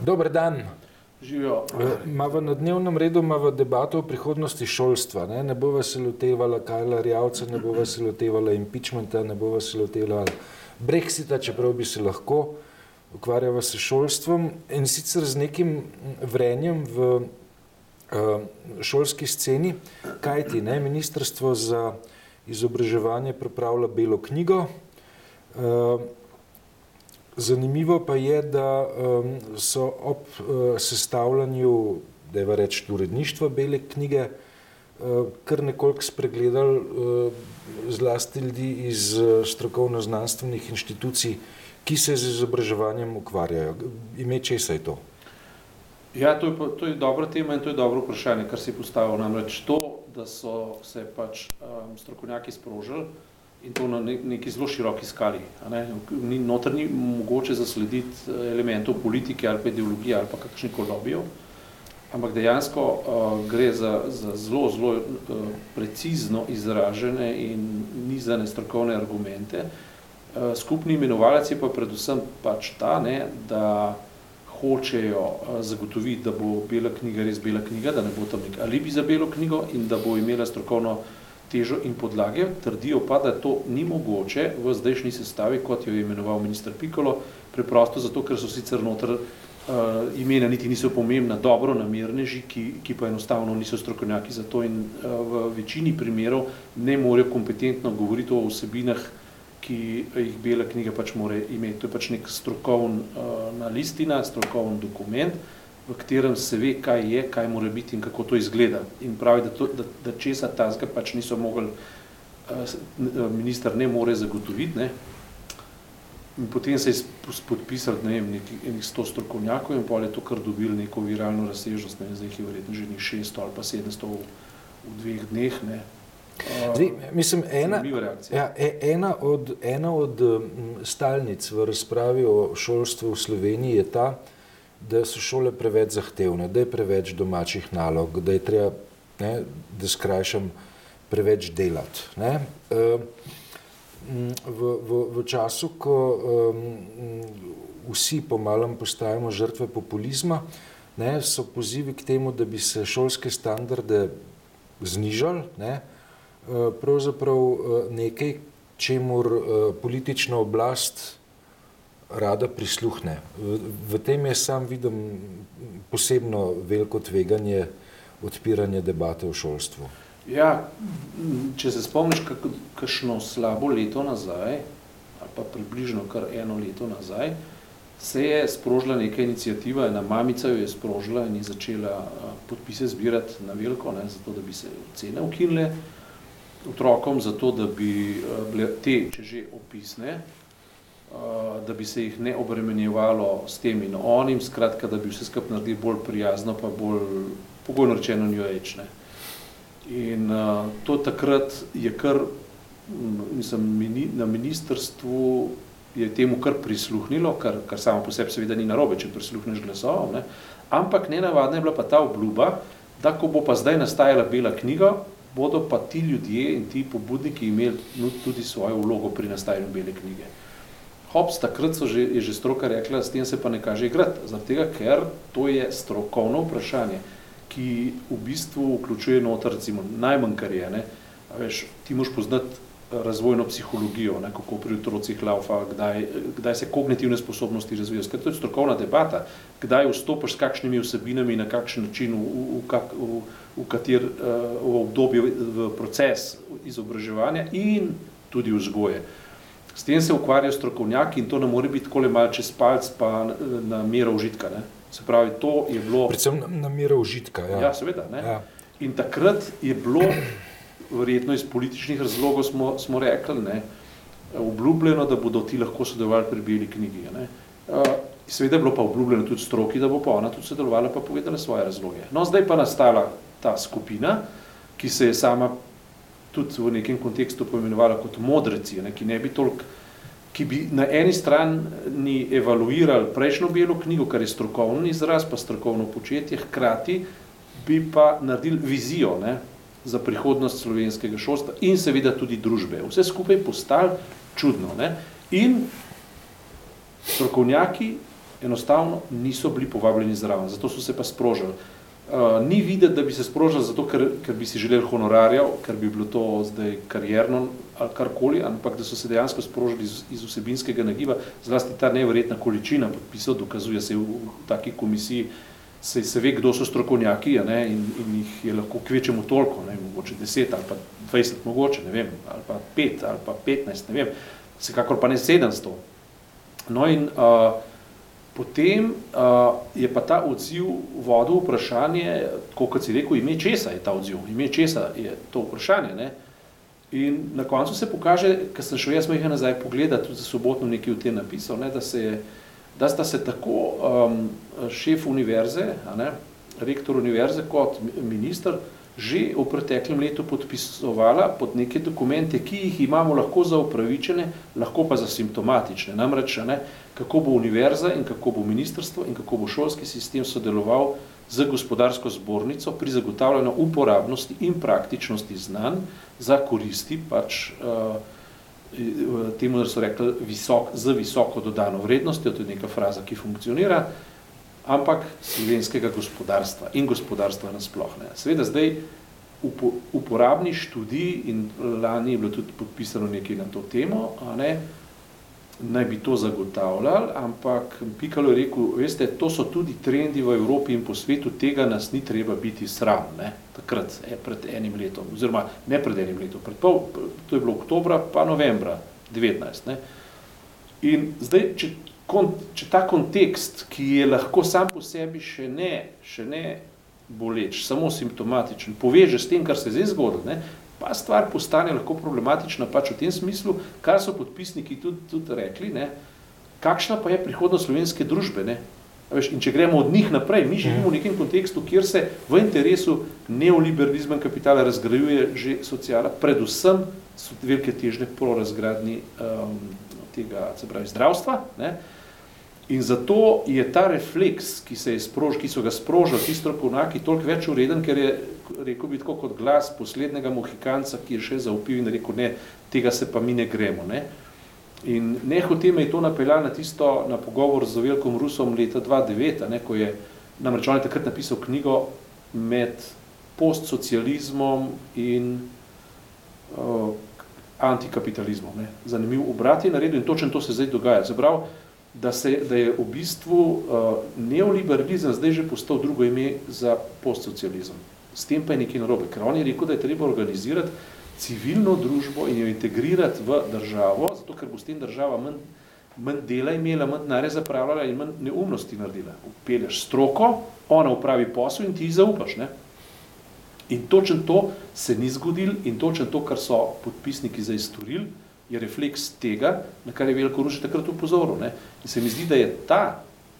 Dober dan. Živijo. Mava na dnevnem redu imamo debato o prihodnosti šolstva. Ne, ne bova se lotevala Kajla Rjavca, ne bova se lotevala impeachmenta, ne bova se lotevala Brexita, čeprav bi se lahko ukvarjala s šolstvom in sicer z nekim vrenjem v uh, šolski sceni, kajti ne, Ministrstvo za izobraževanje pripravlja belo knjigo. Uh, Zanimivo pa je, da um, so ob uh, sestavljanju, da je reč, uredništva bele knjige, uh, kar nekoliko spregledali uh, zlasti ljudi iz uh, strokovno-znanstvenih inštitucij, ki se z izobraževanjem ukvarjajo. Ime česa je to? Ja, to je, to je dobra tema in to je dobro vprašanje, kar si postavil. Namreč to, da so se pač um, strokovnjaki sprožili, in to na neki zelo široki skali. Ne? Ni, notr ni mogoče zaslediti eh, elementov politike ali pa ideologije ali pa kakšnih lobijev, ampak dejansko uh, gre za, za zelo, zelo uh, precizno izražene in nizane strokovne argumente. Uh, skupni imenovalec je pa predvsem pač ta, ne, da hočejo uh, zagotoviti, da bo bela knjiga res bela knjiga, da ne bo tam nek alibi za belo knjigo in da bo imela strokovno težo in podlage, trdijo pa, da to ni mogoče v zdajšnji sestavi, kot jo je imenoval minister Pikolo, preprosto zato, ker so sicer notr uh, imena niti niso pomembna, dobro namerneži, ki, ki pa enostavno niso strokovnjaki za to in uh, v večini primerov ne morejo kompetentno govoriti o vsebinah, ki jih bela knjiga pač more imeti. To je pač nek strokovna uh, listina, strokovni dokument, uh, v katerem se ve, kaj je, kaj mora biti in kako to izgleda. In pravi, da, to, da, da česa tazga pač niso mogli, uh, minister ne more zagotoviti. Ne. In potem se je podpisal ne vem, nekih, nekih sto strokovnjakov in pol je to kar dobil neko viralno razsežnost, ne vem, zdaj jih je verjetno že ni 600 ali pa 700 v, v dveh dneh. Ne. Zdaj, mislim, ena, ja, e, ena, od, ena od stalnic v razpravi o šolstvu v Sloveniji je ta, da so šole preveč zahtevne, da je preveč domačih nalog, da je treba, ne, da skrajšam, preveč delati. Ehm, v, v, v času, ko um, vsi pomalem postajamo žrtve populizma, ne, so pozivi k temu, da bi se šolske standarde znižali, ne, ehm, pravzaprav nekaj, čemur politična oblast rada prisluhne. V, v tem je sam vidim posebno veliko tveganje odpiranja debate o šolstvu. Ja, če se spomniš kakšno slabo leto nazaj, ali pa približno kar eno leto nazaj, se je sprožila neka inicijativa, ena mamica jo je sprožila in je začela podpise zbirati na veliko, ne, zato da bi se cene ukinile otrokom, zato da bi te, če že opisne, da bi se jih ne obremenjevalo s tem in onim, skratka, da bi vse skupaj naredili bolj prijazno, pa bolj pogojno rečeno new age. Ne. In uh, to takrat je kar, mislim, mini, na ministrstvu je temu kar prisluhnilo, kar, kar samo po sebi seveda ni narobe, če prisluhneš glasov, ne. ampak nenavadna je bila pa ta obljuba, da ko bo pa zdaj nastajala bela knjiga, bodo pa ti ljudje in ti pobudniki imeli tudi svojo vlogo pri nastajanju bele knjige. Hops, takrat so že, je že stroka rekla, s tem se pa ne kaže igrati, zaradi tega, ker to je strokovno vprašanje, ki v bistvu vključuje noter, recimo, najmanj kar je, ne, veš, ti moš poznati razvojno psihologijo, ne, kako pri otrocih laufa, kdaj, kdaj se kognitivne sposobnosti razvijajo, ker to je strokovna debata, kdaj vstopaš s kakšnimi vsebinami, na kakšen način, v, v, kak, v, v kater v obdobje, v proces izobraževanja in tudi vzgoje. S tem se ukvarjajo strokovnjaki in to ne more biti tako le malo čez palc pa na, na mero užitka. Ne. Se pravi, to je bilo... Predvsem na, na mero užitka, ja. Ja, seveda. Ne. Ja. In takrat je bilo, verjetno iz političnih razlogov smo, smo rekli, ne, obljubljeno, da bodo ti lahko sodelovali pri beli knjigi. Ne. Seveda je bilo pa obljubljeno tudi stroki, da bo pa ona tudi sodelovala pa povedala svoje razloge. No, zdaj pa nastala ta skupina, ki se je sama tudi v nekem kontekstu poimenovala kot modreci, ne, ki ne bi toliko, ki bi na eni strani evaluirali prejšnjo belo knjigo, kar je strokovni izraz, pa strokovno početje, hkrati bi pa naredili vizijo ne, za prihodnost slovenskega šolstva in seveda tudi družbe. Vse skupaj postali čudno. Ne. In strokovnjaki enostavno niso bili povabljeni zraven, zato so se pa sprožili. Uh, ni videti, da bi se sprožili zato, ker, ker bi si želeli honorarjev, ker bi bilo to zdaj karjerno ali karkoli, ampak da so se dejansko sprožili iz, iz vsebinskega nagiba, zlasti ta neverjetna količina podpisov dokazuje se v, v, taki komisiji, se, se ve, kdo so strokovnjaki ne, in, in jih je lahko kvečemu toliko, ne, mogoče 10 ali pa 20 mogoče, ne vem, ali pa 5 ali pa 15, ne vem, vsekakor pa ne 700. No in uh, potem uh, je pa ta odziv vodil vprašanje, kot si rekel, ime česa je ta odziv, ime česa je to vprašanje. Ne? In na koncu se pokaže, ker sem šel jaz mojih nazaj pogledati, tudi za sobotno nekaj v tem napisal, ne, da, se je, da sta se tako um, šef univerze, a ne, rektor univerze kot minister, že v preteklem letu podpisovala pod neke dokumente, ki jih imamo lahko za upravičene, lahko pa za simptomatične. Namreč, ne, kako bo univerza in kako bo ministrstvo in kako bo šolski sistem sodeloval z gospodarsko zbornico pri zagotavljanju uporabnosti in praktičnosti znanj za koristi pač uh, temu, da so rekli, visok, z visoko dodano vrednostjo, to je neka fraza, ki funkcionira, ampak slovenskega gospodarstva in gospodarstva nasploh. Ne. Seveda zdaj uporabni študij in lani je bilo tudi podpisano nekaj na to temo, a ne, naj bi to zagotavljali, ampak Pikalo je rekel, veste, to so tudi trendi v Evropi in po svetu, tega nas ni treba biti sram, ne, takrat, je, pred enim letom, oziroma ne pred enim letom, pred pol, to je bilo oktobra, pa novembra 19. Ne. In zdaj, če če ta kontekst, ki je lahko sam po sebi še ne, še ne boleč, samo simptomatičen, poveže s tem, kar se zdaj zgodilo, ne, pa stvar postane lahko problematična pač v tem smislu, kar so podpisniki tudi, tudi rekli, ne, kakšna pa je prihodnost slovenske družbe. Ne. Veš, in če gremo od njih naprej, mi živimo v nekem kontekstu, kjer se v interesu neoliberalizma in kapitala razgrajuje že socijala, predvsem so velike težne po razgradni um, tega, se pravi, zdravstva. Ne. In zato je ta refleks, ki, se je sprož, ki so ga sprožili ti strokovnjaki, toliko več ureden, ker je rekel bi tako kot glas poslednjega mohikanca, ki je še zaupil in rekel, ne, tega se pa mi ne gremo. Ne. In nehote me je to napeljalo na tisto, na pogovor z velikom Rusom leta 2009, ne, ko je namreč on je takrat napisal knjigo med postsocializmom in uh, antikapitalizmom. Ne. Zanimiv obrat je naredil in točno to se zdaj dogaja. Zabrav, da, se, da je v bistvu uh, neoliberalizem zdaj že postal drugo ime za postsocializem. S tem pa je nekaj narobe, ker on je rekel, da je treba organizirati civilno družbo in jo integrirati v državo, zato ker bo s tem država manj, manj dela imela, manj denarja zapravljala in manj neumnosti naredila. Upelješ stroko, ona upravi posel in ti ji zaupaš. Ne? In točno to se ni zgodil in točno to, kar so podpisniki zdaj storili, je refleks tega, na kar je Veliko Ruši takrat upozoril. Ne? In se mi zdi, da je ta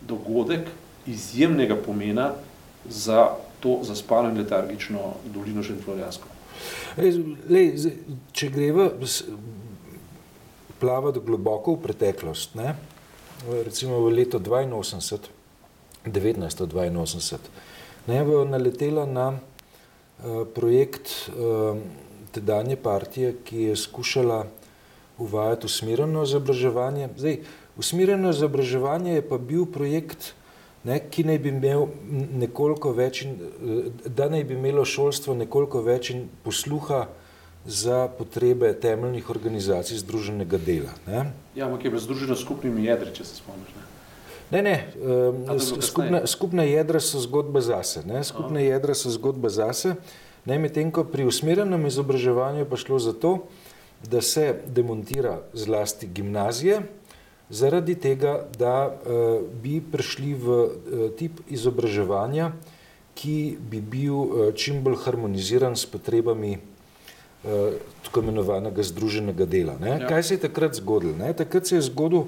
dogodek izjemnega pomena za to zaspano in letargično dolino Šentflorijansko. Če greva plavati globoko v preteklost, ne? recimo v leto 82, 1982, ne bo naletela na uh, projekt uh, tedanje partije, ki je skušala uvajati usmerjeno izobraževanje. Zdaj, usmerjeno izobraževanje je pa bil projekt, ne, ki naj bi imel nekoliko več, da naj bi imelo šolstvo nekoliko več posluha za potrebe temeljnih organizacij združenega dela. Ne. Ja, ampak je bilo združeno skupnimi jedri, če se spomniš. Ne? Ne, ne, um, skupne, skupne jedra so zgodba zase. Ne? Skupne Aha. jedra so zgodba zase. Medtem, ko pri usmerjenem izobraževanju pa šlo za to, da se demontira zlasti gimnazije, zaradi tega, da uh, bi prišli v uh, tip izobraževanja, ki bi bil uh, čim bolj harmoniziran s potrebami tako imenovanega združenega dela. Ja. Kaj se je takrat zgodilo? Ne? Takrat se je zgodil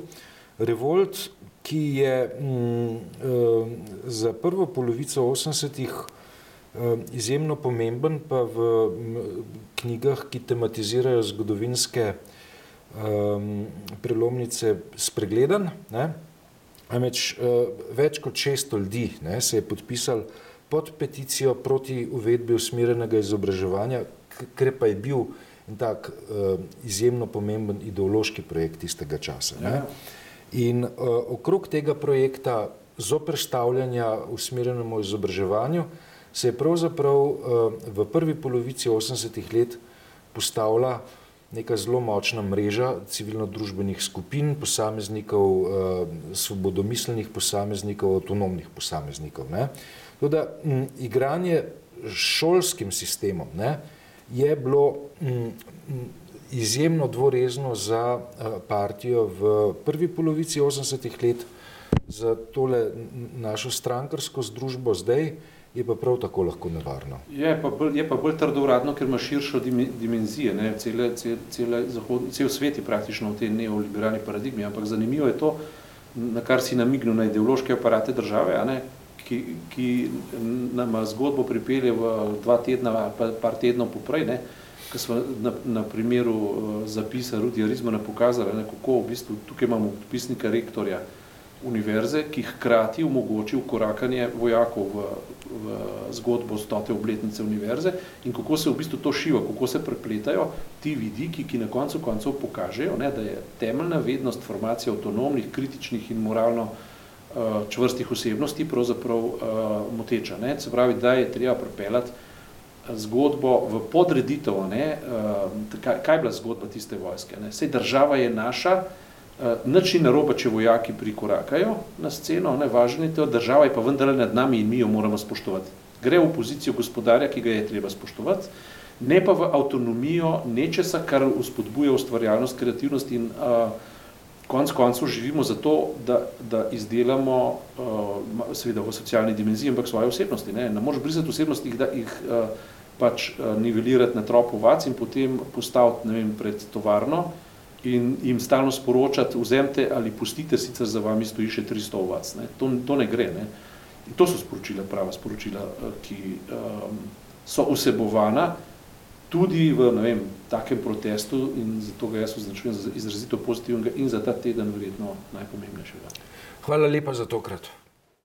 revolt, ki je mm, uh, za prvo polovico 80-ih Ehm, izjemno pomemben pa v knjigah, ki tematizirajo zgodovinske um, prelomnice, spregledan. Ne? Ameč, uh, več kot 600 ljudi ne, se je podpisal pod peticijo proti uvedbi usmerjenega izobraževanja, ker pa je bil in tak uh, izjemno pomemben ideološki projekt tistega časa. Ne? Ja. In uh, okrog tega projekta zoprstavljanja usmerjenemu izobraževanju se je pravzaprav uh, v prvi polovici 80-ih let postavila neka zelo močna mreža civilno-družbenih skupin, posameznikov, uh, svobodomiselnih posameznikov, avtonomnih posameznikov. Teda, m, igranje šolskim sistemom ne, je bilo m, izjemno dvorezno za partijo v prvi polovici 80-ih let, za tole našo strankarsko združbo zdaj je pa prav tako lahko nevarno. Je pa bolj, je pa bolj trdovratno, ker ima širšo dimenzije. Ne? Cele, cele, cele zahod, cel svet je praktično v tej neoliberalni paradigmi, ampak zanimivo je to, na kar si namignil na ideološke aparate države, a ne? Ki, ki nama zgodbo pripelje v dva tedna, pa par tednov poprej, ne? ko smo na, na primeru uh, zapisa Rudija Rizmana pokazali, ne, kako v bistvu tukaj imamo podpisnika rektorja univerze, ki hkrati omogoči ukorakanje vojakov v, v zgodbo stote obletnice univerze in kako se v bistvu to šiva, kako se prepletajo ti vidiki, ki na koncu koncev pokažejo, ne, da je temeljna vednost formacije avtonomnih, kritičnih in moralno uh, čvrstih osebnosti pravzaprav uh, moteča. Ne. Se pravi, da je treba prepeljati zgodbo v podreditev, ne, uh, kaj, kaj je bila zgodba tiste vojske. Ne. Sej država je naša, uh, nič ni narobe, če vojaki prikorakajo na sceno, ne, važno je to, država je pa vendarle nad nami in mi jo moramo spoštovati. Gre v pozicijo gospodarja, ki ga je treba spoštovati, ne pa v avtonomijo nečesa, kar uspodbuja ustvarjalnost, kreativnost in uh, konc koncev živimo zato, da, da izdelamo, uh, seveda v socialni dimenziji, ampak svoje osebnosti. Ne, ne moreš brisati osebnosti, da jih uh, pač uh, nivelirati na trop ovac in potem postaviti ne vem, pred tovarno in jim stalno sporočati, vzemte ali pustite, sicer za vami stoji še 300 ovac. Ne. To, to ne gre. Ne. In to so sporočila, prava sporočila, ki um, so vsebovana tudi v ne vem, takem protestu in zato ga jaz označujem za izrazito pozitivnega in za ta teden verjetno najpomembnejšega. Hvala lepa za tokrat.